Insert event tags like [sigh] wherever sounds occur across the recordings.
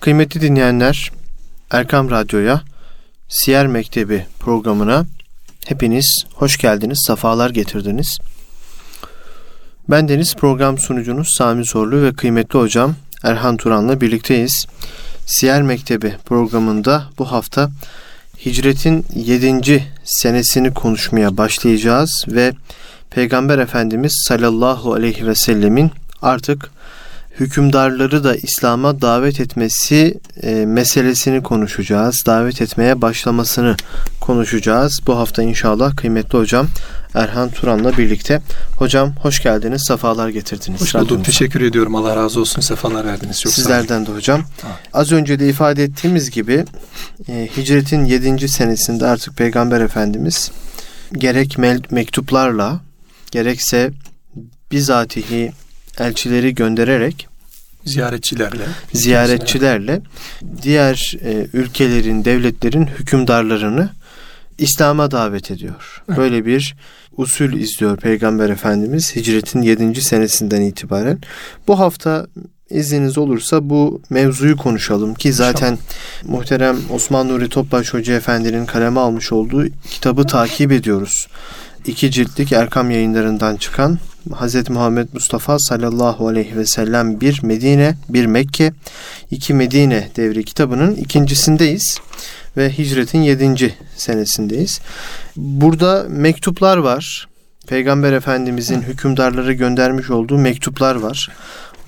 Kıymetli dinleyenler, Erkam Radyo'ya, Siyer Mektebi programına hepiniz hoş geldiniz, sefalar getirdiniz. Ben Deniz program sunucunuz Sami Zorlu ve kıymetli hocam Erhan Turan'la birlikteyiz. Siyer Mektebi programında bu hafta hicretin 7. senesini konuşmaya başlayacağız ve Peygamber Efendimiz sallallahu aleyhi ve sellemin artık hükümdarları da İslam'a davet etmesi e, meselesini konuşacağız. Davet etmeye başlamasını konuşacağız. Bu hafta inşallah kıymetli hocam Erhan Turan'la birlikte. Hocam hoş geldiniz, sefalar getirdiniz. Hoş bulduk, teşekkür ediyorum. Allah razı olsun, sefalar verdiniz. Çok Sizlerden de hocam. Ha. Az önce de ifade ettiğimiz gibi e, hicretin 7. senesinde artık Peygamber Efendimiz gerek mektuplarla gerekse bizatihi elçileri göndererek ziyaretçilerle ziyaretçilerle diğer e, ülkelerin, devletlerin hükümdarlarını İslam'a davet ediyor. Böyle bir usul izliyor Peygamber Efendimiz hicretin 7. senesinden itibaren. Bu hafta izniniz olursa bu mevzuyu konuşalım ki zaten İnşallah. muhterem Osman Nuri Topbaş Hoca Efendi'nin kaleme almış olduğu kitabı takip ediyoruz. İki ciltlik Erkam yayınlarından çıkan Hz. Muhammed Mustafa sallallahu aleyhi ve sellem bir Medine, bir Mekke, iki Medine devri kitabının ikincisindeyiz ve hicretin yedinci senesindeyiz. Burada mektuplar var. Peygamber Efendimizin hükümdarları göndermiş olduğu mektuplar var.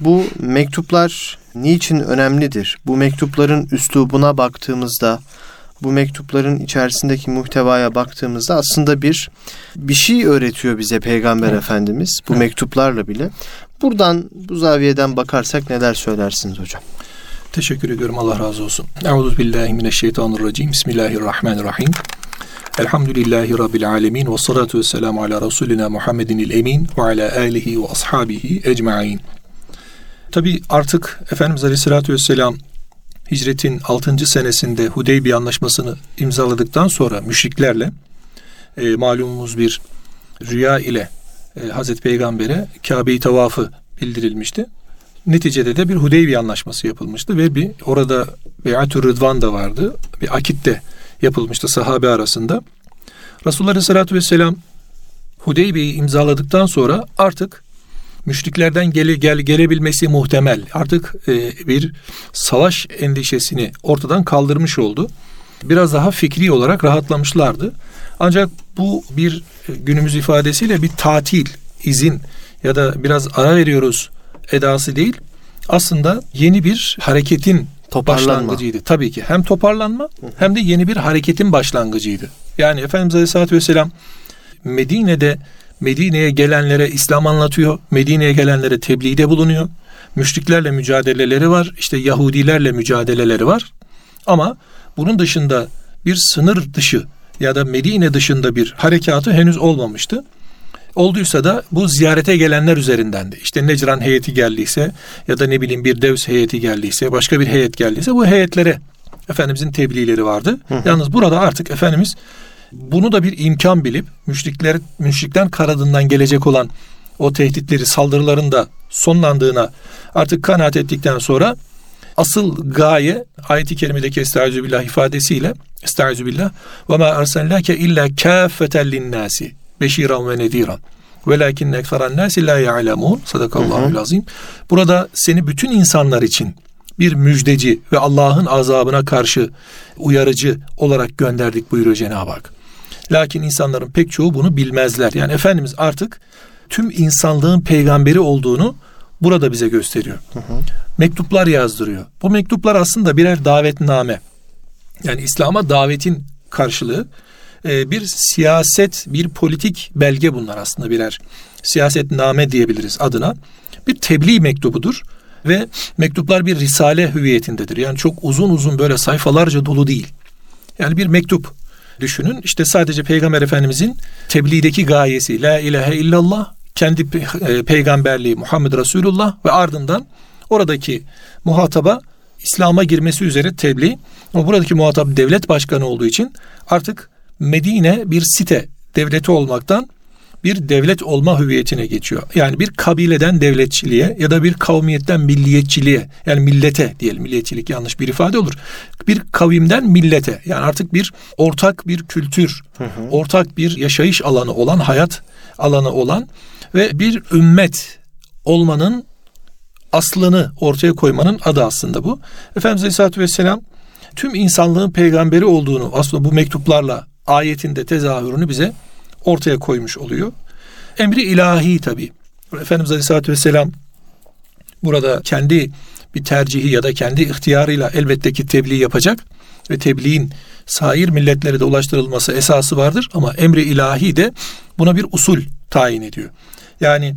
Bu mektuplar niçin önemlidir? Bu mektupların üslubuna baktığımızda, bu mektupların içerisindeki muhtevaya baktığımızda aslında bir bir şey öğretiyor bize Peygamber evet. Efendimiz bu evet. mektuplarla bile. Buradan bu zaviyeden bakarsak neler söylersiniz hocam? Teşekkür ediyorum. Allah razı olsun. Euzu billahi mineşşeytanirracim. Bismillahirrahmanirrahim. Elhamdülillahi Rabbil alemin ve salatu ve selamu ala Resulina Muhammedin il emin ve ala alihi ve ashabihi ecma'in. Tabi artık Efendimiz Aleyhisselatü Vesselam hicretin 6. senesinde Hudeybiye anlaşmasını imzaladıktan sonra müşriklerle e, malumumuz bir rüya ile e, Hazreti Peygamber'e Kabe'yi tavafı bildirilmişti. Neticede de bir Hudeybiye anlaşması yapılmıştı ve bir orada Beyatü Rıdvan da vardı. Bir akit de yapılmıştı sahabe arasında. Resulullah Aleyhisselatü Vesselam Hudeybiye'yi imzaladıktan sonra artık müşriklerden gele, gel, gelebilmesi muhtemel. Artık e, bir savaş endişesini ortadan kaldırmış oldu. Biraz daha fikri olarak rahatlamışlardı. Ancak bu bir e, günümüz ifadesiyle bir tatil, izin ya da biraz ara veriyoruz edası değil. Aslında yeni bir hareketin başlangıcıydı. Tabii ki hem toparlanma hem de yeni bir hareketin başlangıcıydı. Yani Efendimiz Aleyhisselatü Vesselam Medine'de Medine'ye gelenlere İslam anlatıyor. Medine'ye gelenlere tebliğde bulunuyor. Müşriklerle mücadeleleri var. İşte Yahudilerle mücadeleleri var. Ama bunun dışında bir sınır dışı ya da Medine dışında bir harekatı henüz olmamıştı. Olduysa da bu ziyarete gelenler üzerindendi. İşte Necran heyeti geldiyse ya da ne bileyim bir Devs heyeti geldiyse, başka bir heyet geldiyse bu heyetlere Efendimizin tebliğleri vardı. Hı hı. Yalnız burada artık Efendimiz bunu da bir imkan bilip müşrikler müşrikten karadından gelecek olan o tehditleri, saldırıların da sonlandığına artık kanaat ettikten sonra asıl gaye ayet-i kerimedeki estaizu billah ifadesiyle estaizu billah ve ma ersenlake illa kâfeten linnâsi beşiran ve nediran. Velakin ekseran nâsi la ya'lemûn sadakallahu azim burada seni bütün insanlar için bir müjdeci ve Allah'ın azabına karşı uyarıcı olarak gönderdik buyuruyor Cenab-ı Hak. Lakin insanların pek çoğu bunu bilmezler. Yani Efendimiz artık tüm insanlığın peygamberi olduğunu burada bize gösteriyor. Hı hı. Mektuplar yazdırıyor. Bu mektuplar aslında birer davetname. Yani İslam'a davetin karşılığı e, bir siyaset, bir politik belge bunlar aslında birer siyasetname diyebiliriz adına. Bir tebliğ mektubudur ve mektuplar bir risale hüviyetindedir. Yani çok uzun uzun böyle sayfalarca dolu değil. Yani bir mektup düşünün. İşte sadece Peygamber Efendimizin tebliğdeki gayesi la ilahe illallah, kendi e, peygamberliği Muhammed Resulullah ve ardından oradaki muhataba İslam'a girmesi üzere tebliğ. Ama buradaki muhatap devlet başkanı olduğu için artık Medine bir site devleti olmaktan bir devlet olma hüviyetine geçiyor. Yani bir kabileden devletçiliğe ya da bir kavmiyetten milliyetçiliğe yani millete diyelim milliyetçilik yanlış bir ifade olur. Bir kavimden millete yani artık bir ortak bir kültür, hı hı. ortak bir yaşayış alanı olan, hayat alanı olan ve bir ümmet olmanın aslını ortaya koymanın adı aslında bu. Efendimiz Aleyhisselatü Vesselam tüm insanlığın peygamberi olduğunu aslında bu mektuplarla ayetinde tezahürünü bize ortaya koymuş oluyor. Emri ilahi tabi. Efendimiz Aleyhisselatü Vesselam burada kendi bir tercihi ya da kendi ihtiyarıyla elbette ki tebliğ yapacak ve tebliğin sair milletlere de ulaştırılması esası vardır ama emri ilahi de buna bir usul tayin ediyor. Yani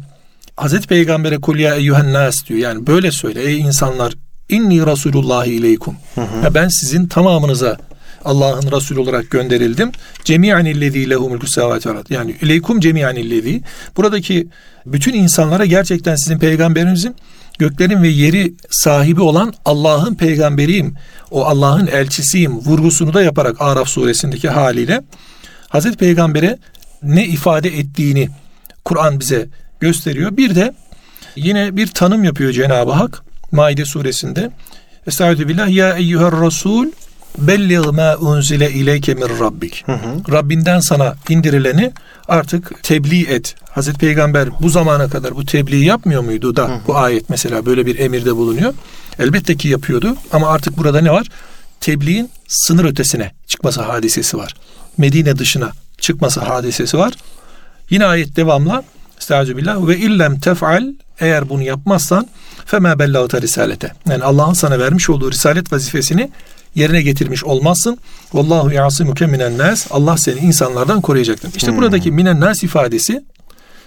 Hazreti Peygamber'e kul ya eyyühen nas diyor. Yani böyle söyle ey insanlar inni Resulullah ileykum. Ya ben sizin tamamınıza Allah'ın Resulü olarak gönderildim. Cemi'an illezî lehu mulku semâvâti Yani ileykum cemi'an illezî. Buradaki bütün insanlara gerçekten sizin peygamberinizin göklerin ve yeri sahibi olan Allah'ın peygamberiyim. O Allah'ın elçisiyim vurgusunu da yaparak Araf suresindeki haliyle Hazreti Peygamber'e ne ifade ettiğini Kur'an bize gösteriyor. Bir de yine bir tanım yapıyor Cenab-ı Hak Maide suresinde. Estaizu billah ya eyyüher rasul belliğ ma unzile ileyke min rabbik. Rabbinden sana indirileni artık tebliğ et. Hazreti Peygamber bu zamana kadar bu tebliği yapmıyor muydu da hı hı. bu ayet mesela böyle bir emirde bulunuyor. Elbette ki yapıyordu ama artık burada ne var? Tebliğin sınır ötesine çıkması hadisesi var. Medine dışına çıkması hadisesi var. Yine ayet devamla Estaizu billah ve illem tef'al eğer bunu yapmazsan fema bellagta risalete. Yani Allah'ın sana vermiş olduğu risalet vazifesini yerine getirmiş olmazsın. Vallahu yasimuke minen nas. Allah seni insanlardan koruyacaktır. İşte hmm. buradaki minen nas ifadesi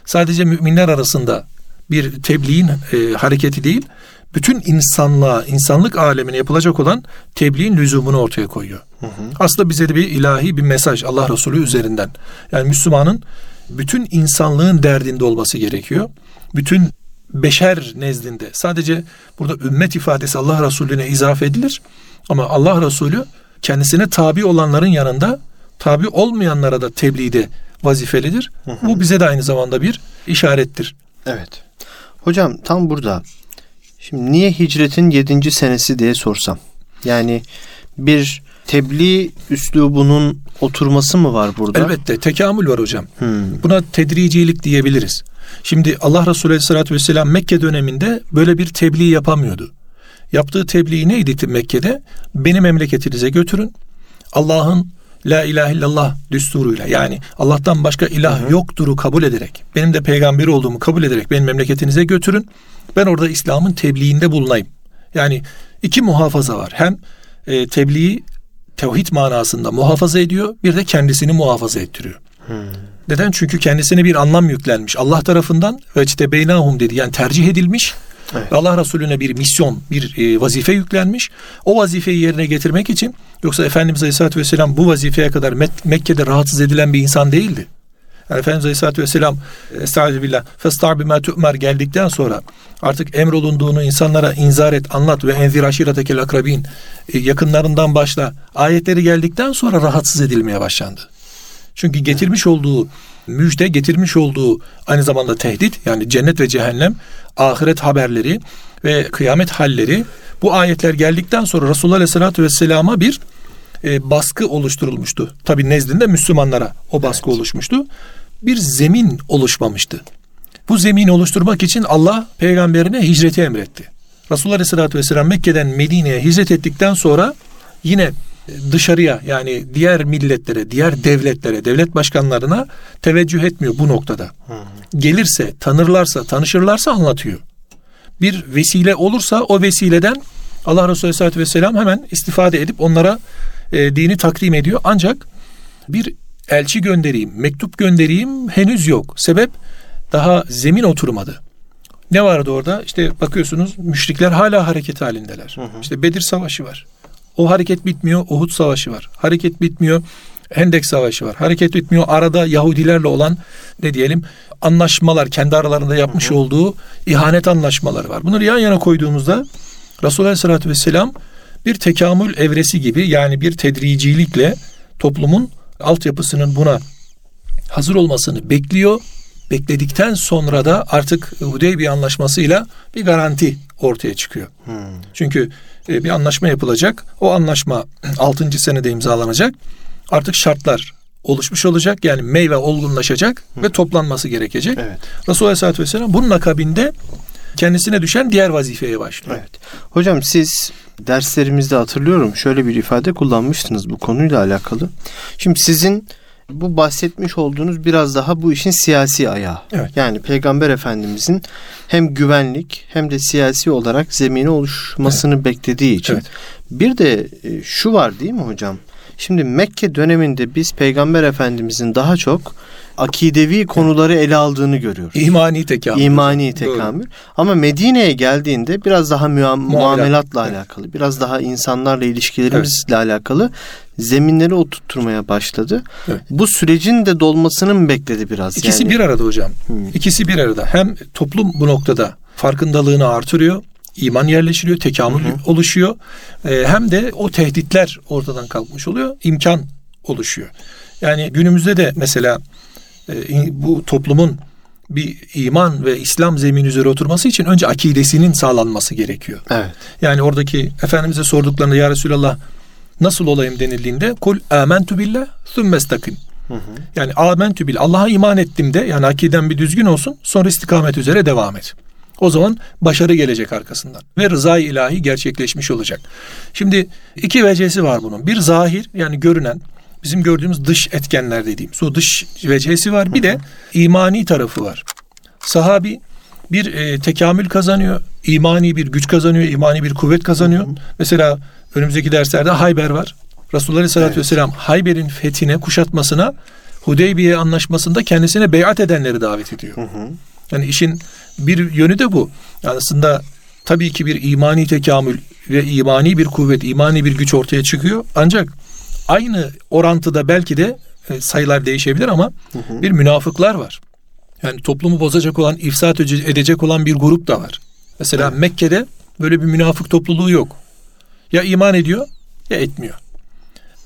sadece müminler arasında bir tebliğin e, hareketi değil, bütün insanlığa, insanlık alemine yapılacak olan tebliğin lüzumunu ortaya koyuyor. Hı hı. Aslında bize de bir ilahi bir mesaj Allah Resulü üzerinden. Yani Müslümanın bütün insanlığın derdinde olması gerekiyor. Bütün beşer nezdinde sadece burada ümmet ifadesi Allah Resulüne izafe edilir. Ama Allah Resulü kendisine tabi olanların yanında tabi olmayanlara da tebliğde vazifelidir. Hı hı. Bu bize de aynı zamanda bir işarettir. Evet. Hocam tam burada şimdi niye hicretin yedinci senesi diye sorsam. Yani bir tebliğ üslubunun oturması mı var burada? Elbette tekamül var hocam. Hmm. Buna tedricilik diyebiliriz. Şimdi Allah Resulü Aleyhisselatü Vesselam Mekke döneminde böyle bir tebliğ yapamıyordu. Yaptığı tebliğ neydi Mekke'de? Beni memleketinize götürün. Allah'ın La ilahe illallah düsturuyla yani Allah'tan başka ilah hı yoktur'u kabul ederek benim de peygamberi olduğumu kabul ederek beni memleketinize götürün. Ben orada İslam'ın tebliğinde bulunayım. Yani iki muhafaza var. Hem e, tebliği tevhid manasında muhafaza ediyor bir de kendisini muhafaza ettiriyor. Hmm. Neden? Çünkü kendisine bir anlam yüklenmiş. Allah tarafından ve işte beynahum dedi yani tercih edilmiş. Evet. Allah Resulüne bir misyon, bir e, vazife yüklenmiş. O vazifeyi yerine getirmek için yoksa Efendimiz Aleyhisselatü Vesselam bu vazifeye kadar Mek- Mekke'de rahatsız edilen bir insan değildi. Yani Efendimiz Aleyhisselatü Vesselam Estağfirullah Festar bima tu'mer geldikten sonra artık emrolunduğunu insanlara inzar et, anlat ve enzir aşiretekel akrabin e, yakınlarından başla ayetleri geldikten sonra rahatsız edilmeye başlandı. Çünkü getirmiş olduğu müjde, getirmiş olduğu aynı zamanda tehdit yani cennet ve cehennem, ahiret haberleri ve kıyamet halleri bu ayetler geldikten sonra Resulullah Aleyhisselatü Vesselam'a bir e, baskı oluşturulmuştu. Tabi nezdinde Müslümanlara o baskı evet. oluşmuştu. Bir zemin oluşmamıştı. Bu zemini oluşturmak için Allah peygamberine hicreti emretti. Resulullah Aleyhisselatü Vesselam Mekke'den Medine'ye hicret ettikten sonra yine dışarıya yani diğer milletlere, diğer devletlere, devlet başkanlarına teveccüh etmiyor bu noktada. Gelirse, tanırlarsa, tanışırlarsa anlatıyor. Bir vesile olursa o vesileden Allah Resulü Aleyhisselatü Vesselam hemen istifade edip onlara e, dini takdim ediyor. Ancak bir elçi göndereyim, mektup göndereyim henüz yok. Sebep daha zemin oturmadı. Ne vardı orada? İşte bakıyorsunuz müşrikler hala hareket halindeler. Hı hı. İşte Bedir Savaşı var. O hareket bitmiyor. Uhud Savaşı var. Hareket bitmiyor. Hendek Savaşı var. Hareket bitmiyor. Arada Yahudilerle olan ne diyelim anlaşmalar kendi aralarında yapmış hı hı. olduğu ihanet anlaşmaları var. Bunları yan yana koyduğumuzda Resulullah Aleyhisselatü Vesselam bir tekamül evresi gibi yani bir tedricilikle toplumun altyapısının buna hazır olmasını bekliyor bekledikten sonra da artık Hudeybiye anlaşmasıyla bir garanti ortaya çıkıyor. Hmm. Çünkü bir anlaşma yapılacak. O anlaşma [clears throat] 6. senede imzalanacak. Artık şartlar oluşmuş olacak. Yani meyve olgunlaşacak ve toplanması gerekecek. Evet. Resulullah Aleyhisselatü Vesselam bunun akabinde kendisine düşen diğer vazifeye başlıyor. Evet. Hocam siz derslerimizde hatırlıyorum şöyle bir ifade kullanmıştınız bu konuyla alakalı. Şimdi sizin bu bahsetmiş olduğunuz biraz daha bu işin siyasi ayağı. Evet. Yani Peygamber Efendimizin hem güvenlik hem de siyasi olarak zemini oluşmasını beklediği için. Evet. Bir de e, şu var değil mi hocam? Şimdi Mekke döneminde biz Peygamber Efendimizin daha çok akidevi konuları ele aldığını görüyoruz. İmani tekamül. İmani Doğru. tekamül. Ama Medine'ye geldiğinde biraz daha mua- muamelatla Evet. alakalı, biraz daha insanlarla ilişkilerimizle alakalı zeminleri oturtmaya başladı. Evet. Bu sürecin de dolmasını mı bekledi biraz? İkisi yani? bir arada hocam. Hmm. İkisi bir arada. Hem toplum bu noktada farkındalığını artırıyor, iman yerleştiriyor, tekamül Hı hı. oluşuyor. Ee, hem de o tehditler ortadan kalkmış oluyor, imkan oluşuyor. Yani günümüzde de mesela bu toplumun bir iman ve İslam zemini üzere oturması için önce akidesinin sağlanması gerekiyor. Evet. Yani oradaki Efendimiz'e sorduklarında ya Resulallah nasıl olayım denildiğinde kul amentu billah hı. Yani amentü bil Allah'a iman ettim de yani akiden bir düzgün olsun sonra istikamet üzere devam et. O zaman başarı gelecek arkasından ve rızayı ilahi gerçekleşmiş olacak. Şimdi iki vecesi var bunun. Bir zahir yani görünen bizim gördüğümüz dış etkenler dediğimiz o dış vecesi var. Bir de imani tarafı var. Sahabi bir e, tekamül kazanıyor, imani bir güç kazanıyor, imani bir kuvvet kazanıyor. Mesela önümüzdeki derslerde Hayber var. Resulullah Aleyhisselatü Evet. Vesselam Hayber'in fethine, kuşatmasına Hudeybiye anlaşmasında kendisine beyat edenleri davet ediyor. Hı hı. Yani işin bir yönü de bu. Yani aslında tabii ki bir imani tekamül ve imani bir kuvvet, imani bir güç ortaya çıkıyor. Ancak aynı orantıda belki de e, sayılar değişebilir ama Hı hı. bir münafıklar var. Yani toplumu bozacak olan, ifsat ede- edecek olan bir grup da var. Mesela Evet. Mekke'de böyle bir münafık topluluğu yok. Ya iman ediyor ya etmiyor.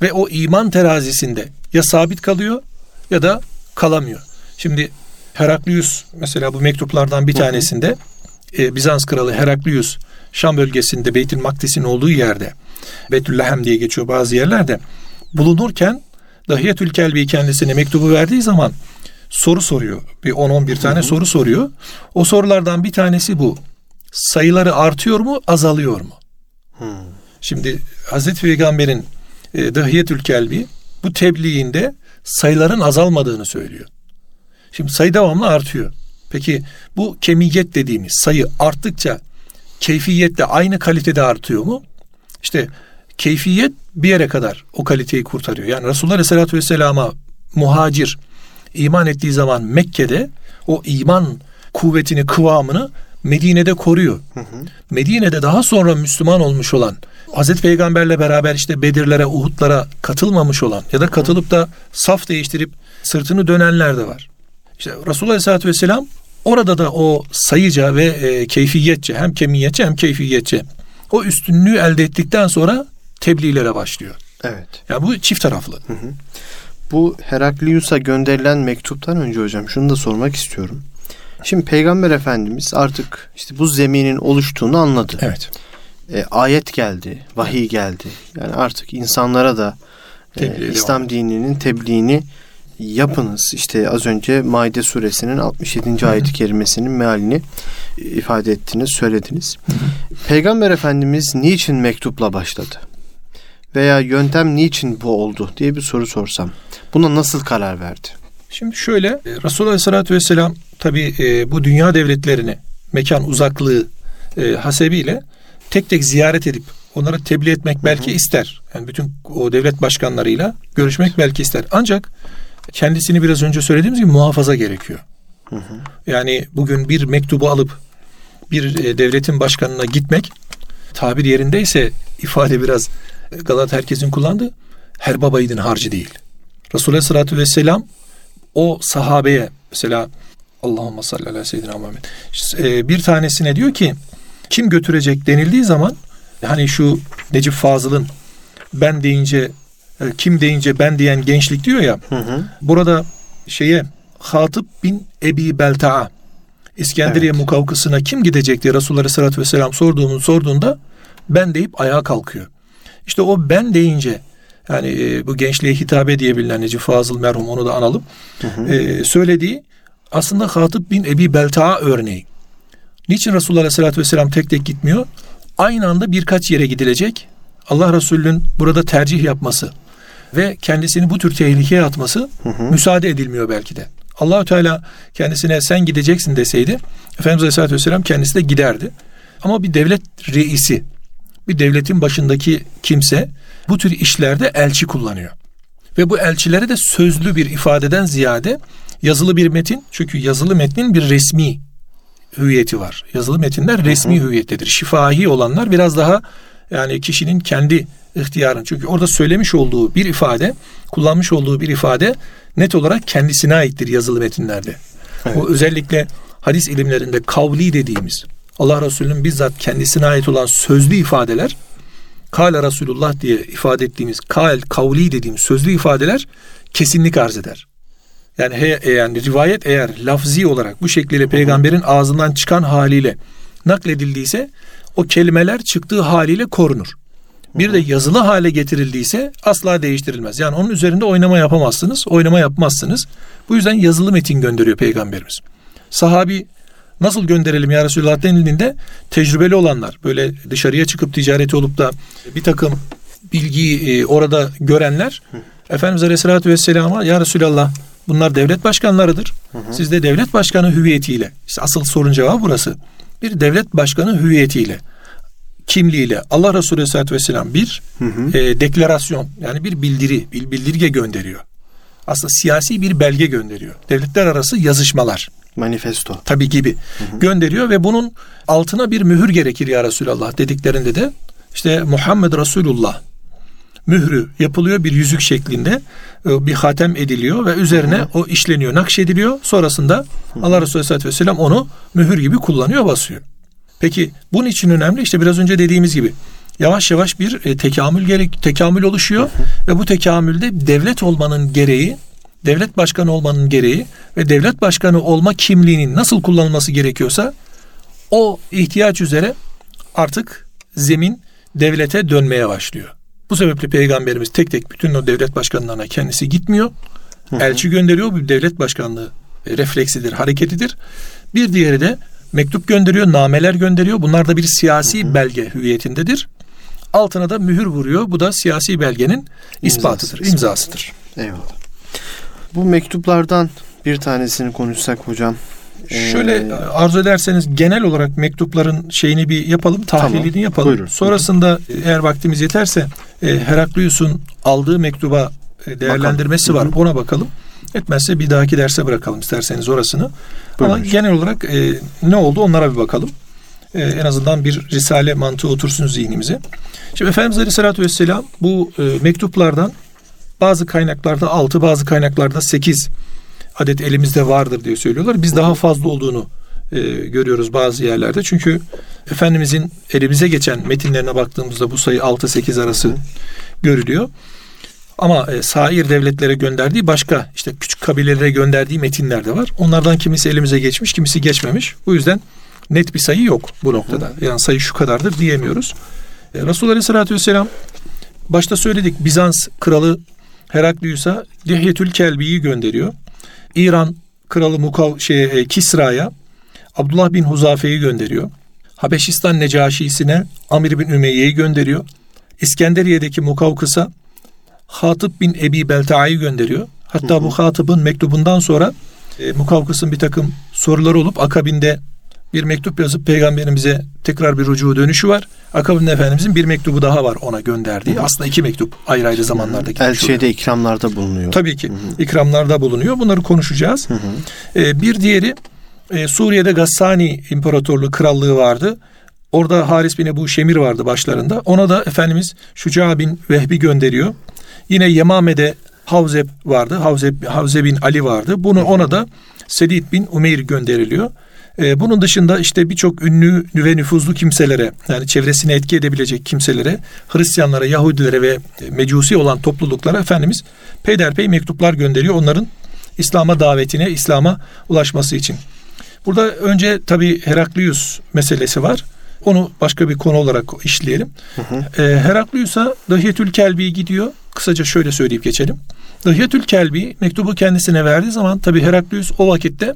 Ve o iman terazisinde ya sabit kalıyor ya da kalamıyor. Şimdi Heraklius mesela bu mektuplardan bir tanesinde e, Bizans kralı Heraklius Şam bölgesinde Beytül Makdis'in olduğu yerde Beytüllahem diye geçiyor bazı yerlerde bulunurken Dahiyetül Kelbi kendisine mektubu verdiği zaman soru soruyor. Bir 10-11 tane Hı hı. soru soruyor. O sorulardan bir tanesi bu. Sayıları artıyor mu, azalıyor mu? Hı. Şimdi Hazreti Peygamber'in e, Dahiyetül Kelbi bu tebliğinde sayıların azalmadığını söylüyor. Şimdi sayı devamlı artıyor. Peki bu kemiyet dediğimiz sayı arttıkça keyfiyet de aynı kalitede artıyor mu? İşte keyfiyet bir yere kadar o kaliteyi kurtarıyor. Yani Resulullah Aleyhisselatü Vesselam'a muhacir iman ettiği zaman Mekke'de o iman kuvvetini, kıvamını Medine'de koruyor. Hı hı. Medine'de daha sonra Müslüman olmuş olan, Hazreti Peygamberle beraber işte Bedirlere, Uhud'lara katılmamış olan ya da katılıp da saf değiştirip sırtını dönenler de var. İşte Resulullah Aleyhisselatü Vesselam orada da o sayıca ve e, keyfiyetçe hem kemiyetçe hem keyfiyetçe o üstünlüğü elde ettikten sonra tebliğlere başlıyor. Evet. Yani bu çift taraflı. Bu Heraklius'a gönderilen mektuptan önce hocam şunu da sormak istiyorum. Şimdi Peygamber Efendimiz artık işte bu zeminin oluştuğunu anladı. Evet. E, ayet geldi, vahiy geldi. Yani artık insanlara da e, İslam dininin tebliğini yapınız. İşte az önce Maide suresinin 67. ayet-i kerimesinin mealini ifade ettiniz, söylediniz. Peygamber Efendimiz niçin mektupla başladı? Veya yöntem niçin bu oldu diye bir soru sorsam. Buna nasıl karar verdi? Şimdi şöyle e, Resulullah Aleyhisselatü Vesselam tabi bu dünya devletlerini mekan uzaklığı e, hasebiyle tek tek ziyaret edip onlara tebliğ etmek belki ister. Yani bütün o devlet başkanlarıyla görüşmek belki ister. Ancak kendisini biraz önce söylediğimiz gibi muhafaza gerekiyor. Hı hı. Yani bugün bir mektubu alıp bir e, devletin başkanına gitmek tabir yerindeyse ifade biraz Galata herkesin kullandığı her babayiğidin harcı değil. Resulullah Aleyhisselatü Vesselam o sahabeye mesela Allahümme salli ala seyyidina Muhammed e, bir tanesine diyor ki kim götürecek denildiği zaman hani şu Necip Fazıl'ın ben deyince e, kim deyince ben diyen gençlik diyor ya Hı hı. burada şeye Hatip bin Ebi Belta'a İskenderiye evet. mukavkısına kim gidecek diye Resulullah Aleyhisselatü Vesselam sorduğunu sorduğunda ben deyip ayağa kalkıyor. İşte o ben deyince yani e, bu gençliğe hitabe diye bilinen Necip Fazıl merhum onu da analım. Hı hı. E, söylediği aslında Hatip bin Ebi Belta'a örneği. Niçin Resulullah Aleyhisselatü Vesselam tek tek gitmiyor? Aynı anda birkaç yere gidilecek. Allah Resulü'nün burada tercih yapması ve kendisini bu tür tehlikeye atması hı hı. müsaade edilmiyor belki de. Allahü Teala kendisine sen gideceksin deseydi Efendimiz Aleyhisselatü Vesselam kendisi de giderdi. Ama bir devlet reisi, bir devletin başındaki kimse bu tür işlerde elçi kullanıyor. Ve bu elçilere de sözlü bir ifadeden ziyade yazılı bir metin çünkü yazılı metnin bir resmi hüviyeti var. Yazılı metinler resmi hı hı. hüviyettedir. Şifahi olanlar biraz daha yani kişinin kendi ihtiyarın. Çünkü orada söylemiş olduğu bir ifade, kullanmış olduğu bir ifade net olarak kendisine aittir yazılı metinlerde. Evet. O özellikle hadis ilimlerinde kavli dediğimiz Allah Resulü'nün bizzat kendisine ait olan sözlü ifadeler Kale Resulullah diye ifade ettiğimiz kal, kavli dediğimiz sözlü ifadeler kesinlik arz eder. Yani, he, e, yani rivayet eğer lafzi olarak bu şekliyle peygamberin ağzından çıkan haliyle nakledildiyse o kelimeler çıktığı haliyle korunur. Bir de yazılı hale getirildiyse asla değiştirilmez. Yani onun üzerinde oynama yapamazsınız, oynama yapmazsınız. Bu yüzden yazılı metin gönderiyor peygamberimiz. Sahabi nasıl gönderelim ya Resulullah denildiğinde tecrübeli olanlar böyle dışarıya çıkıp ticareti olup da bir takım bilgiyi e, orada görenler Efendimiz Aleyhisselatü Vesselam'a ya Resulallah bunlar devlet başkanlarıdır. Siz de devlet başkanı hüviyetiyle işte asıl sorun cevabı burası. Bir devlet başkanı hüviyetiyle kimliğiyle Allah Resulü Aleyhisselatü Vesselam bir hı hı. E, deklarasyon yani bir bildiri, bir bildirge gönderiyor. Aslında siyasi bir belge gönderiyor. Devletler arası yazışmalar. Manifesto. Tabii gibi hı hı. gönderiyor ve bunun altına bir mühür gerekir ya Resulallah dediklerinde de işte Muhammed Resulullah mührü yapılıyor bir yüzük şeklinde e, bir hatem ediliyor ve üzerine hı hı. o işleniyor, nakşediliyor. Sonrasında. Allah Resulü Aleyhisselatü Vesselam onu mühür gibi kullanıyor, basıyor. Peki bunun için önemli işte biraz önce dediğimiz gibi yavaş yavaş bir e, tekamül gerek tekamül oluşuyor hı hı. ve bu tekamülde devlet olmanın gereği, devlet başkanı olmanın gereği ve devlet başkanı olma kimliğinin nasıl kullanılması gerekiyorsa o ihtiyaç üzere artık zemin devlete dönmeye başlıyor. Bu sebeple peygamberimiz tek tek bütün o devlet başkanlarına kendisi gitmiyor. Hı hı. Elçi gönderiyor. Bu devlet başkanlığı refleksidir, hareketidir. Bir diğeri de mektup gönderiyor, nameler gönderiyor. Bunlar da bir siyasi hı hı. belge hüviyetindedir. Altına da mühür vuruyor. Bu da siyasi belgenin ispatıdır, İmzası. imzasıdır. Eyvallah. Bu mektuplardan bir tanesini konuşsak hocam. Şöyle ee, arzu ederseniz genel olarak mektupların şeyini bir yapalım, tahlilini tamam, yapalım. Buyurun. Sonrasında eğer vaktimiz yeterse e, Heraklius'un aldığı mektuba e, değerlendirmesi bakalım. var. Ona bakalım. Etmezse bir dahaki derse bırakalım isterseniz orasını. Buyurun. Ama genel olarak e, ne oldu onlara bir bakalım. E, en azından bir risale mantığı otursun zihnimize. Şimdi Efendimiz Aleyhisselatü Vesselam bu e, mektuplardan bazı kaynaklarda altı bazı kaynaklarda sekiz adet elimizde vardır diye söylüyorlar. Biz daha fazla olduğunu e, görüyoruz bazı yerlerde. Çünkü Efendimizin elimize geçen metinlerine baktığımızda bu sayı 6-8 arası görülüyor. Ama e, sair devletlere gönderdiği başka işte küçük kabilelere gönderdiği metinler de var. Onlardan kimisi elimize geçmiş, kimisi geçmemiş. Bu yüzden net bir sayı yok bu noktada. Yani sayı şu kadardır diyemiyoruz. E, Resulullah Aleyhisselatü Vesselam başta söyledik Bizans kralı Heraklius'a Dihyetül Kelbi'yi gönderiyor. İran kralı Mukav şey e, Kisra'ya Abdullah bin Huzafe'yi gönderiyor. Habeşistan Necaşisi'ne Amir bin Ümeyye'yi gönderiyor. İskenderiye'deki Mukavkıs'a Hatip bin Ebi Belta'yı gönderiyor. Hatta hı hı. bu Hatip'in mektubundan sonra e, Mukavkıs'ın bir takım soruları olup akabinde bir mektup yazıp peygamberimize tekrar bir rucu dönüşü var. Akabinde Efendimizin bir mektubu daha var ona gönderdiği. Hı. Aslında iki mektup ayrı ayrı zamanlarda gitmiş Elçiye ikramlarda bulunuyor. Tabii ki Hı. ikramlarda bulunuyor. Bunları konuşacağız. Hı. Ee, bir diğeri e, Suriye'de Gassani İmparatorluğu Krallığı vardı. Orada Haris bin Ebu Şemir vardı başlarında. Ona da Efendimiz Şuca bin Vehbi gönderiyor. Yine Yemame'de Havzeb vardı. Havzeb, Havze bin Ali vardı. Bunu ona da Sedid bin Umeyr gönderiliyor. Ee, bunun dışında işte birçok ünlü ve nüfuzlu kimselere yani çevresine etki edebilecek kimselere, Hristiyanlara, Yahudilere ve Mecusi olan topluluklara Efendimiz peyderpey mektuplar gönderiyor. Onların İslam'a davetine, İslam'a ulaşması için. Burada önce tabi Heraklius meselesi var. Onu başka bir konu olarak işleyelim. Hı hı. E, Heraklius'a Dahiyetül Kelbi gidiyor. Kısaca şöyle söyleyip geçelim. Dahiyetül Kelbi mektubu kendisine verdiği zaman tabi Heraklius o vakitte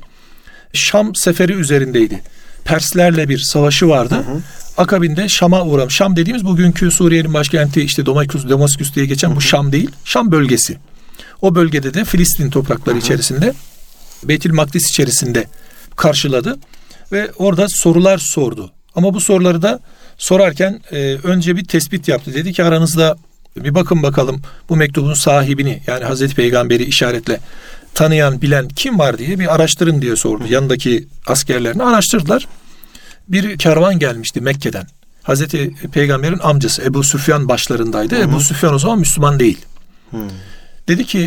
Şam seferi üzerindeydi. Perslerle bir savaşı vardı. Hı hı. Akabinde Şam'a uğram. Şam dediğimiz bugünkü Suriye'nin başkenti işte Damaskus, Damaskus diye geçen hı hı. bu Şam değil. Şam bölgesi. O bölgede de Filistin toprakları hı hı. içerisinde Beytül Makdis içerisinde karşıladı ve orada sorular sordu. Ama bu soruları da sorarken e, önce bir tespit yaptı. Dedi ki aranızda bir bakın bakalım bu mektubun sahibini yani Hazreti Peygamber'i işaretle tanıyan, bilen kim var diye bir araştırın diye sordu. Yanındaki askerlerini araştırdılar. Bir kervan gelmişti Mekke'den. Hazreti Peygamber'in amcası Ebu Süfyan başlarındaydı. Hı. Ebu Süfyan o zaman Müslüman değil. Hı. Dedi ki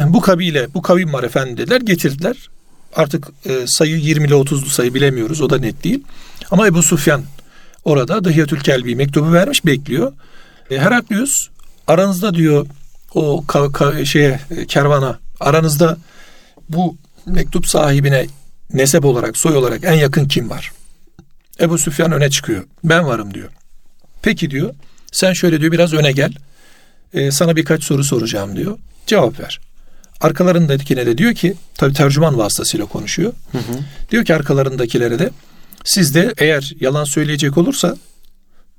e, bu kabile, bu kavim var efendim dediler. Getirdiler. Artık e, sayı 20 ile 30'lu sayı bilemiyoruz. O da net değil. Ama Ebu Sufyan orada Dahiyatül Kelbi mektubu vermiş bekliyor. E, Heraklius aranızda diyor o ka, ka, şeye e, kervana aranızda bu mektup sahibine nesep olarak soy olarak en yakın kim var? Ebu Süfyan öne çıkıyor. Ben varım diyor. Peki diyor. Sen şöyle diyor biraz öne gel. Ee, sana birkaç soru soracağım diyor. Cevap ver. Arkalarındakine de diyor ki tabi tercüman vasıtasıyla konuşuyor. Hı hı. Diyor ki arkalarındakilere de siz de eğer yalan söyleyecek olursa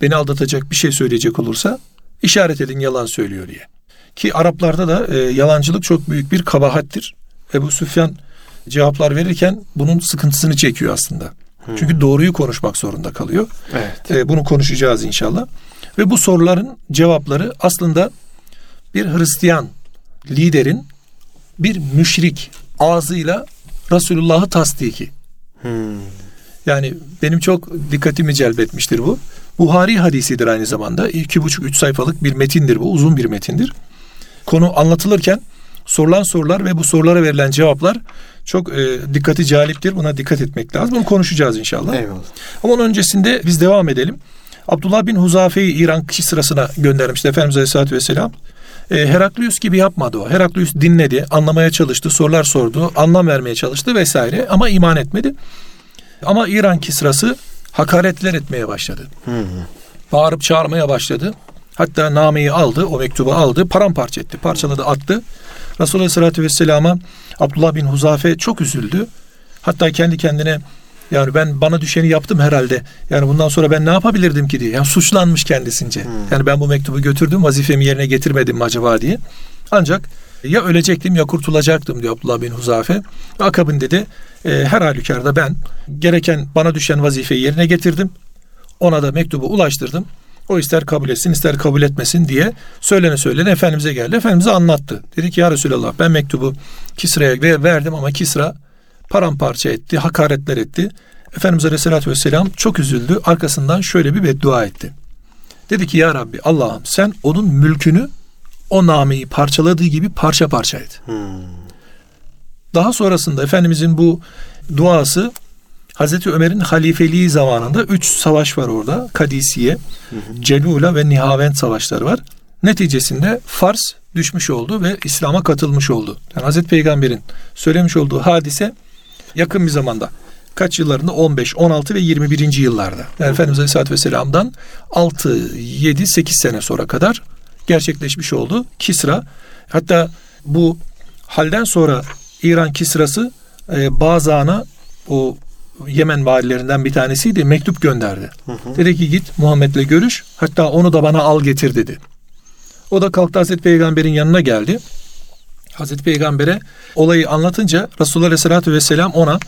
beni aldatacak bir şey söyleyecek olursa işaret edin yalan söylüyor diye. Ki Araplarda da e, yalancılık çok büyük bir kabahattir. Ebu Süfyan cevaplar verirken bunun sıkıntısını çekiyor aslında. Hmm. Çünkü doğruyu konuşmak zorunda kalıyor. Evet. E, bunu konuşacağız inşallah. Ve bu soruların cevapları aslında bir Hristiyan liderin bir müşrik ağzıyla Resulullah'ı tasdiki. Hmm. Yani benim çok dikkatimi celbetmiştir bu. Buhari hadisidir aynı zamanda. İki buçuk üç sayfalık bir metindir bu. Uzun bir metindir. Konu anlatılırken sorulan sorular ve bu sorulara verilen cevaplar çok e, dikkati caliptir. Buna dikkat etmek lazım. Bunu konuşacağız inşallah. Eyvallah. Ama onun öncesinde biz devam edelim. Abdullah bin Huzafe'yi İran kişi sırasına göndermişti Efendimiz Aleyhisselatü Vesselam. E, Heraklius gibi yapmadı o. Heraklius dinledi, anlamaya çalıştı, sorular sordu, anlam vermeye çalıştı vesaire ama iman etmedi. Ama İran Kisrası hakaretler etmeye başladı. Hı hı. Bağırıp çağırmaya başladı. Hatta nameyi aldı, o mektubu aldı, paramparça etti, parçaladı, attı. Resulullah Aleyhisselatü Vesselam'a Abdullah bin Huzafe çok üzüldü. Hatta kendi kendine yani ben bana düşeni yaptım herhalde. Yani bundan sonra ben ne yapabilirdim ki diye. Yani suçlanmış kendisince. Hmm. Yani ben bu mektubu götürdüm vazifemi yerine getirmedim mi acaba diye. Ancak ya ölecektim ya kurtulacaktım diyor Abdullah bin Huzafe. Akabinde de e, her halükarda ben gereken bana düşen vazifeyi yerine getirdim. Ona da mektubu ulaştırdım. O ister kabul etsin ister kabul etmesin diye söylene söylene Efendimiz'e geldi. Efendimiz'e anlattı. Dedi ki ya Resulallah ben mektubu Kisra'ya verdim ama Kisra paramparça etti, hakaretler etti. Efendimiz Aleyhisselatü Vesselam çok üzüldü. Arkasından şöyle bir beddua etti. Dedi ki ya Rabbi Allah'ım sen onun mülkünü o nameyi parçaladığı gibi parça parça et. Hmm. Daha sonrasında Efendimizin bu duası Hazreti Ömer'in halifeliği zamanında üç savaş var orada. Kadisiye, Celula ve Nihavent savaşları var. Neticesinde Fars düşmüş oldu ve İslam'a katılmış oldu. Yani Hazreti Peygamber'in söylemiş olduğu hadise yakın bir zamanda kaç yıllarında 15, 16 ve 21. yıllarda. Yani Efendimiz Aleyhisselatü Vesselam'dan 6, 7, 8 sene sonra kadar gerçekleşmiş oldu. Kisra hatta bu halden sonra İran Kisrası e, Bazan'a o Yemen valilerinden bir tanesiydi mektup gönderdi. Hı hı. Dedi ki git Muhammed'le görüş hatta onu da bana al getir dedi. O da kalktı Hazreti Peygamber'in yanına geldi. Hazreti Peygamber'e olayı anlatınca Resulullah Aleyhisselatü Vesselam ona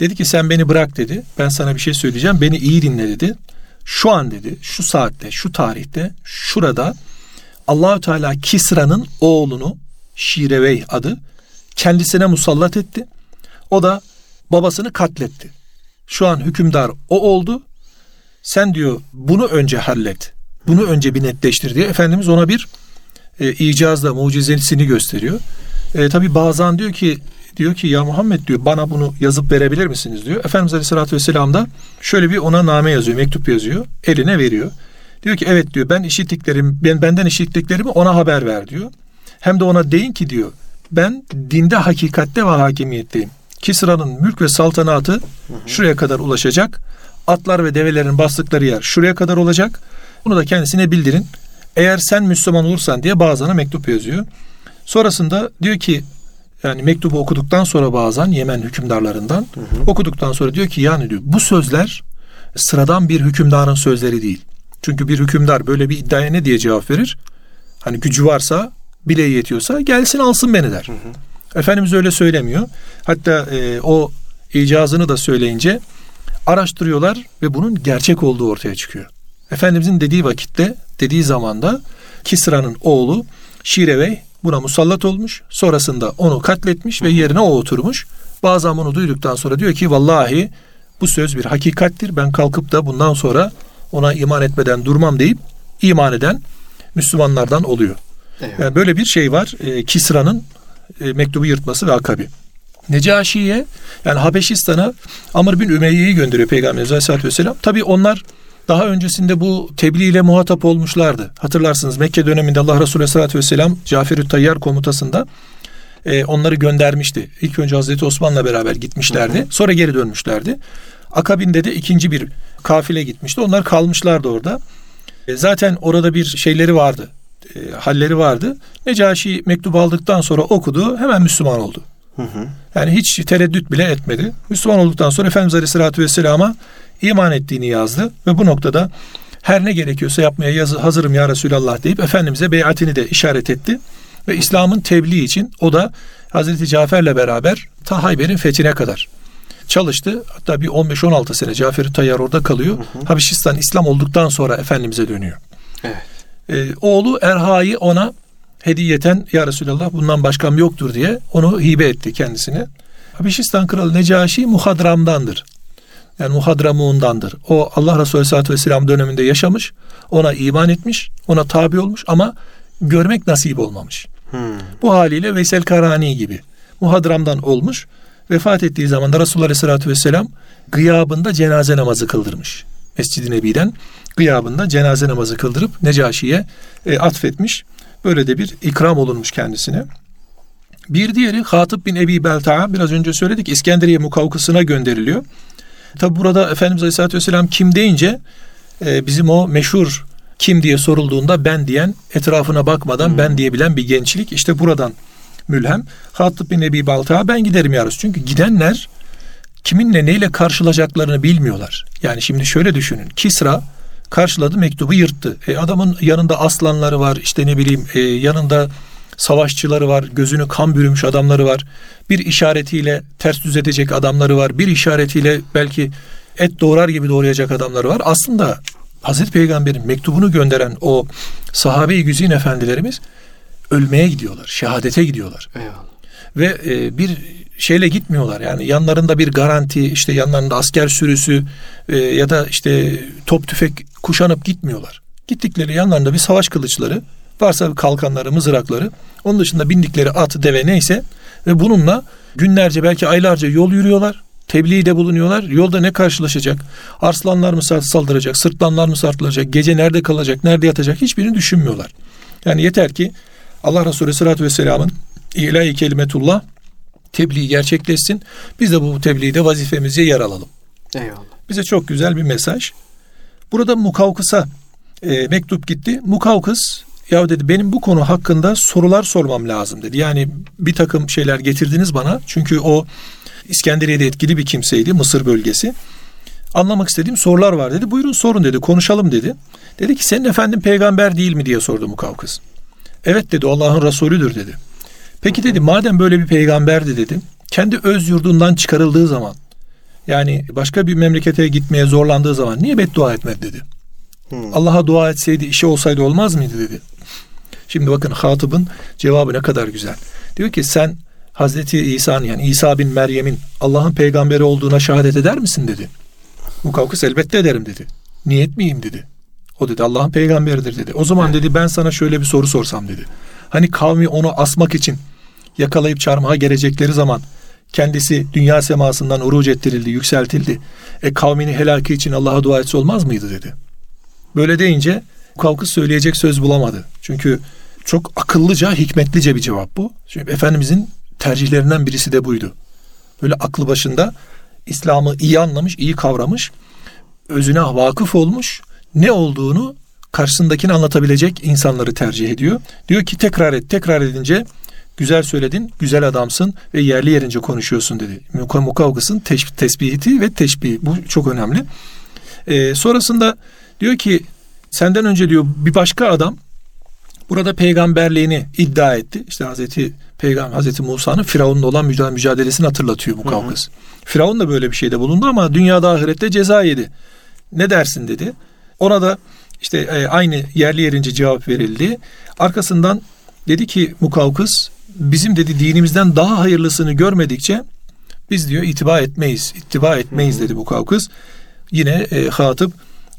dedi ki sen beni bırak dedi. Ben sana bir şey söyleyeceğim. Beni iyi dinle dedi. Şu an dedi şu saatte şu tarihte şurada Allahü Teala Kisra'nın oğlunu Şirevey adı kendisine musallat etti. O da babasını katletti. Şu an hükümdar o oldu. Sen diyor bunu önce hallet. Bunu önce bir netleştir diye Efendimiz ona bir e, icazla mucizesini gösteriyor. E, Tabi bazen diyor ki diyor ki ya Muhammed diyor bana bunu yazıp verebilir misiniz diyor. Efendimiz Aleyhisselatü Vesselam da şöyle bir ona name yazıyor, mektup yazıyor. Eline veriyor. Diyor ki evet diyor ben işittiklerim, ben benden işittiklerimi ona haber ver diyor. Hem de ona deyin ki diyor ben dinde hakikatte ve hakimiyetteyim. Kisra'nın mülk ve saltanatı şuraya kadar ulaşacak. Atlar ve develerin bastıkları yer şuraya kadar olacak. Bunu da kendisine bildirin. Eğer sen Müslüman olursan diye bazılarına mektup yazıyor. Sonrasında diyor ki yani mektubu okuduktan sonra bazen Yemen hükümdarlarından hı hı. okuduktan sonra diyor ki yani diyor bu sözler sıradan bir hükümdarın sözleri değil. Çünkü bir hükümdar böyle bir iddiaya ne diye cevap verir? Hani gücü varsa bile yetiyorsa gelsin alsın beni der. Hı hı. Efendimiz öyle söylemiyor. Hatta e, o icazını da söyleyince araştırıyorlar ve bunun gerçek olduğu ortaya çıkıyor. Efendimizin dediği vakitte, dediği zamanda Kisra'nın oğlu Şirevey buna musallat olmuş. Sonrasında onu katletmiş ve yerine o oturmuş. Bazı bunu duyduktan sonra diyor ki vallahi bu söz bir hakikattir. Ben kalkıp da bundan sonra ona iman etmeden durmam deyip iman eden Müslümanlardan oluyor. Evet. Yani böyle bir şey var. E, Kisra'nın e, mektubu yırtması ve akabi. Necaşi'ye yani Habeşistan'a Amr bin Ümeyye'yi gönderiyor Peygamberimiz Aleyhisselatü Vesselam. Tabi onlar daha öncesinde bu tebliğ ile muhatap olmuşlardı. Hatırlarsınız Mekke döneminde Allah Resulü Aleyhisselatü Vesselam Cafer-ü Tayyar komutasında e, onları göndermişti. İlk önce Hazreti Osman'la beraber gitmişlerdi. Hı hı. Sonra geri dönmüşlerdi. Akabinde de ikinci bir kafile gitmişti. Onlar kalmışlardı orada. E, zaten orada bir şeyleri vardı. E, halleri vardı. Necaşi mektubu aldıktan sonra okudu. Hemen Müslüman oldu. Hı hı. Yani hiç tereddüt bile etmedi. Müslüman olduktan sonra Efendimiz Aleyhisselatü Vesselam'a iman ettiğini yazdı. Ve bu noktada her ne gerekiyorsa yapmaya yazı, hazırım ya Resulallah deyip Efendimiz'e beyatini de işaret etti. Ve İslam'ın tebliği için o da Hazreti Cafer'le beraber ta Hayber'in fethine kadar çalıştı. Hatta bir 15-16 sene Cafer Tayyar orada kalıyor. Hı hı. Habeşistan İslam olduktan sonra Efendimiz'e dönüyor. Evet. Ee, oğlu Erha'yı ona hediyeten ya Resulallah bundan başkam yoktur diye onu hibe etti kendisine. Habeşistan kralı Necaşi Muhadram'dandır. Yani Muhadramun'dandır. O Allah Resulü Aleyhisselatü Vesselam döneminde yaşamış. Ona iman etmiş. Ona tabi olmuş ama görmek nasip olmamış. Hmm. Bu haliyle Veysel Karani gibi Muhadram'dan olmuş. Vefat ettiği zaman da Resulullah Aleyhisselatü Vesselam gıyabında cenaze namazı kıldırmış. Mescid-i Nebi'den gıyabında cenaze namazı kıldırıp Necaşi'ye e, atfetmiş. Böyle de bir ikram olunmuş kendisine. Bir diğeri Hatip bin Ebi Belta'a biraz önce söyledik İskenderiye mukavkısına gönderiliyor. Tabi burada Efendimiz Aleyhisselatü Vesselam kim deyince e, bizim o meşhur kim diye sorulduğunda ben diyen etrafına bakmadan hmm. ben diyebilen bir gençlik işte buradan mülhem. Hatip bin Ebi Balta ben giderim yarısı. Çünkü gidenler kiminle neyle karşılaşacaklarını bilmiyorlar. Yani şimdi şöyle düşünün. Kisra karşıladı mektubu yırttı. E, adamın yanında aslanları var işte ne bileyim e, yanında savaşçıları var, gözünü kan bürümüş adamları var. Bir işaretiyle ters düz edecek adamları var. Bir işaretiyle belki et doğrar gibi doğrayacak adamları var. Aslında Hazreti Peygamber'in mektubunu gönderen o sahabe-i güzin efendilerimiz ölmeye gidiyorlar, şehadete gidiyorlar. Eyvallah. Ve e, bir şeyle gitmiyorlar. Yani yanlarında bir garanti, işte yanlarında asker sürüsü e, ya da işte top tüfek kuşanıp gitmiyorlar. Gittikleri yanlarında bir savaş kılıçları, varsa kalkanları, mızrakları, onun dışında bindikleri at, deve neyse ve bununla günlerce belki aylarca yol yürüyorlar. Tebliğde bulunuyorlar. Yolda ne karşılaşacak? Arslanlar mı saldıracak? Sırtlanlar mı saldıracak? Gece nerede kalacak? Nerede yatacak? Hiçbirini düşünmüyorlar. Yani yeter ki Allah Resulü Sallallahu Vesselam'ın ilahi kelimetullah tebliği gerçekleşsin. Biz de bu tebliğde vazifemize yer alalım. Eyvallah. Bize çok güzel bir mesaj. Burada Mukavkıs'a e, mektup gitti. Mukavkıs ya dedi benim bu konu hakkında sorular sormam lazım dedi. Yani bir takım şeyler getirdiniz bana. Çünkü o İskenderiye'de etkili bir kimseydi Mısır bölgesi. Anlamak istediğim sorular var dedi. Buyurun sorun dedi. Konuşalım dedi. Dedi ki senin efendin peygamber değil mi diye sordu Mukavkıs. Evet dedi Allah'ın Resulüdür dedi. Peki dedi madem böyle bir peygamberdi dedi. Kendi öz yurdundan çıkarıldığı zaman yani başka bir memlekete gitmeye zorlandığı zaman niye beddua etmedi dedi. Hmm. Allah'a dua etseydi işi olsaydı olmaz mıydı dedi. Şimdi bakın hatıbın cevabı ne kadar güzel. Diyor ki sen Hazreti İsa'nın yani İsa bin Meryem'in Allah'ın peygamberi olduğuna şehadet eder misin dedi. Mukavkıs elbette ederim dedi. Niyet miyim dedi. O dedi Allah'ın peygamberidir dedi. O zaman dedi ben sana şöyle bir soru sorsam dedi. Hani kavmi onu asmak için yakalayıp çarmıha gelecekleri zaman kendisi dünya semasından uruc ettirildi, yükseltildi. E kavmini helaki için Allah'a dua etse olmaz mıydı dedi. Böyle deyince Kavkız söyleyecek söz bulamadı. Çünkü Çok akıllıca, hikmetlice bir cevap bu. Çünkü Efendimizin tercihlerinden birisi de buydu. Böyle aklı başında İslam'ı iyi anlamış, iyi kavramış, özüne vakıf olmuş, ne olduğunu karşısındakini anlatabilecek insanları tercih ediyor. Diyor ki tekrar et, tekrar edince güzel söyledin, güzel adamsın ve yerli yerince konuşuyorsun dedi. Mukavkısın teş- tesbihiti ve teşbih. Bu çok önemli. Ee, sonrasında diyor ki senden önce diyor bir başka adam burada peygamberliğini iddia etti. İşte Hazreti Peygamber Hazreti Musa'nın Firavun'la olan mücadelesini hatırlatıyor bu kavgası. Firavun da böyle bir şeyde bulundu ama dünyada ahirette ceza yedi. Ne dersin dedi. Ona da işte e, aynı yerli yerince cevap verildi. Arkasından dedi ki Mukavkıs bizim dedi dinimizden daha hayırlısını görmedikçe biz diyor itiba etmeyiz. İttiba etmeyiz dedi Mukavkıs. Yine e, hatıp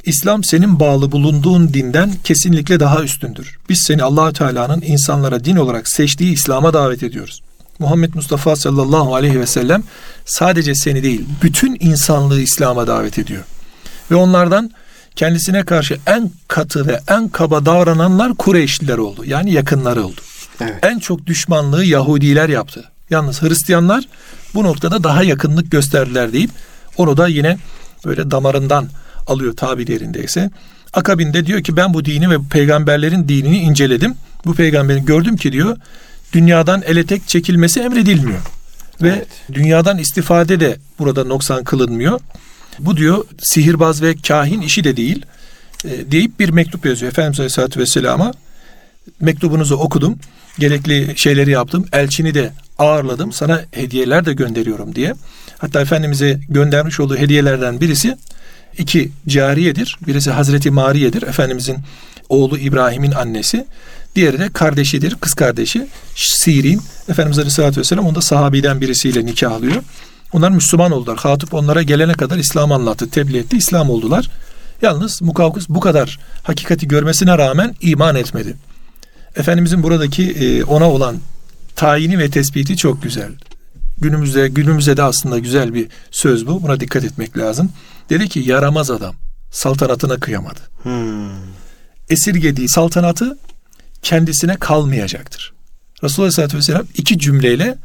İslam senin bağlı bulunduğun dinden kesinlikle daha üstündür. Biz seni allah Teala'nın insanlara din olarak seçtiği İslam'a davet ediyoruz. Muhammed Mustafa sallallahu aleyhi ve sellem sadece seni değil, bütün insanlığı İslam'a davet ediyor. Ve onlardan kendisine karşı en katı ve en kaba davrananlar Kureyşliler oldu. Yani yakınları oldu. Evet. En çok düşmanlığı Yahudiler yaptı. Yalnız Hristiyanlar bu noktada daha yakınlık gösterdiler deyip onu da yine böyle damarından alıyor tabirlerindeyse. Akabinde diyor ki ben bu dini ve peygamberlerin dinini inceledim. Bu peygamberin gördüm ki diyor dünyadan ele tek çekilmesi emredilmiyor. Ve evet. dünyadan istifade de burada noksan kılınmıyor. Bu diyor sihirbaz ve kahin işi de değil e, deyip bir mektup yazıyor Efendimiz Aleyhisselatü Vesselam'a. Mektubunuzu okudum. Gerekli şeyleri yaptım. Elçini de ağırladım. Sana hediyeler de gönderiyorum diye. Hatta Efendimiz'e göndermiş olduğu hediyelerden birisi iki cariyedir. Birisi Hazreti Mariye'dir. Efendimizin oğlu İbrahim'in annesi. Diğeri de kardeşidir, kız kardeşi Sirin. Efendimiz Aleyhisselatü Vesselam onu da sahabiden birisiyle nikahlıyor. Onlar Müslüman oldular. Hatip onlara gelene kadar İslam anlattı, tebliğ etti, İslam oldular. Yalnız Mukavkıs bu kadar hakikati görmesine rağmen iman etmedi. Efendimizin buradaki e, ona olan tayini ve tespiti çok güzel. Günümüzde günümüzde de aslında güzel bir söz bu. Buna dikkat etmek lazım. Dedi ki yaramaz adam saltanatına kıyamadı. Hmm. Esirgediği saltanatı kendisine kalmayacaktır. Resulullah Aleyhisselatü Vesselam iki cümleyle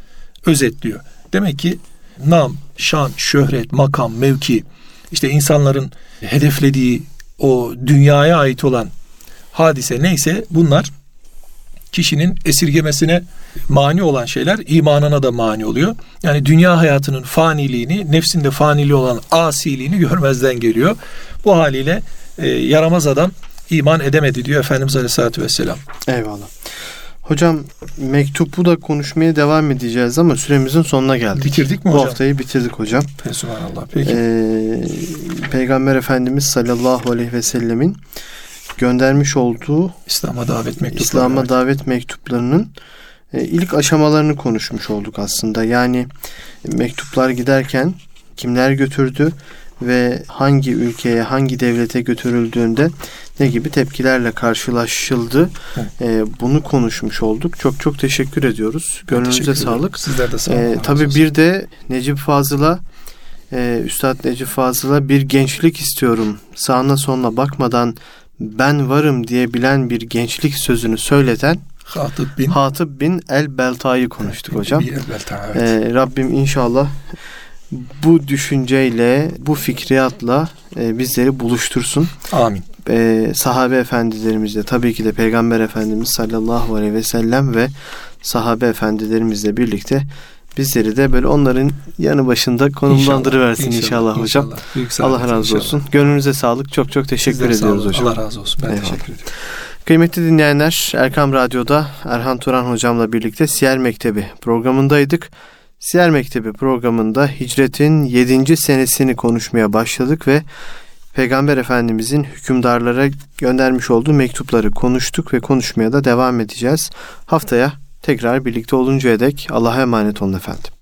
özetliyor. Demek ki nam, şan, şöhret, makam, mevki, işte insanların hedeflediği o dünyaya ait olan hadise neyse bunlar kişinin esirgemesine mani olan şeyler imanına da mani oluyor. Yani dünya hayatının faniliğini, nefsinde fanili olan asiliğini görmezden geliyor. Bu haliyle e, yaramaz adam iman edemedi diyor Efendimiz Aleyhisselatü Vesselam. Eyvallah. Hocam mektubu da konuşmaya devam edeceğiz ama süremizin sonuna geldik. Bitirdik mi hocam? Bu haftayı bitirdik hocam. Subhanallah. Peki. Ee, Peygamber Efendimiz sallallahu aleyhi ve sellemin göndermiş olduğu İslam'a davet mektupları. İslam'a evet. davet mektuplarının e, ilk aşamalarını konuşmuş olduk aslında. Yani mektuplar giderken kimler götürdü ve hangi ülkeye, hangi devlete götürüldüğünde ne gibi tepkilerle karşılaşıldı. E, bunu konuşmuş olduk. Çok çok teşekkür ediyoruz. Gönlünüze teşekkür sağlık. Sizler de sağ olun. E, tabii bir de Necip Fazıl'a e, Üstad Necip Fazıl'a bir gençlik istiyorum. Sağına soluna bakmadan ben varım diyebilen bir gençlik sözünü söyleten Hatip bin Hatip bin El Belta'yı konuştuk evet, hocam. El Belta, evet. ee, Rabbim inşallah bu düşünceyle, bu fikriyatla e, bizleri buluştursun. Amin. Ee, sahabe efendilerimizle tabii ki de Peygamber Efendimiz sallallahu aleyhi ve sellem ve sahabe efendilerimizle birlikte bizleri de böyle onların yanı başında konumlandırıversin inşallah, inşallah, hocam. İnşallah. Allah razı inşallah. olsun. Gönlünüze sağlık. Çok çok teşekkür Sizden ediyoruz hocam. Allah razı olsun. Ben Eyvallah. teşekkür ediyorum. Kıymetli dinleyenler Erkam Radyo'da Erhan Turan hocamla birlikte Siyer Mektebi programındaydık. Siyer Mektebi programında hicretin 7. senesini konuşmaya başladık ve Peygamber Efendimizin hükümdarlara göndermiş olduğu mektupları konuştuk ve konuşmaya da devam edeceğiz. Haftaya tekrar birlikte oluncaya dek Allah'a emanet olun efendim.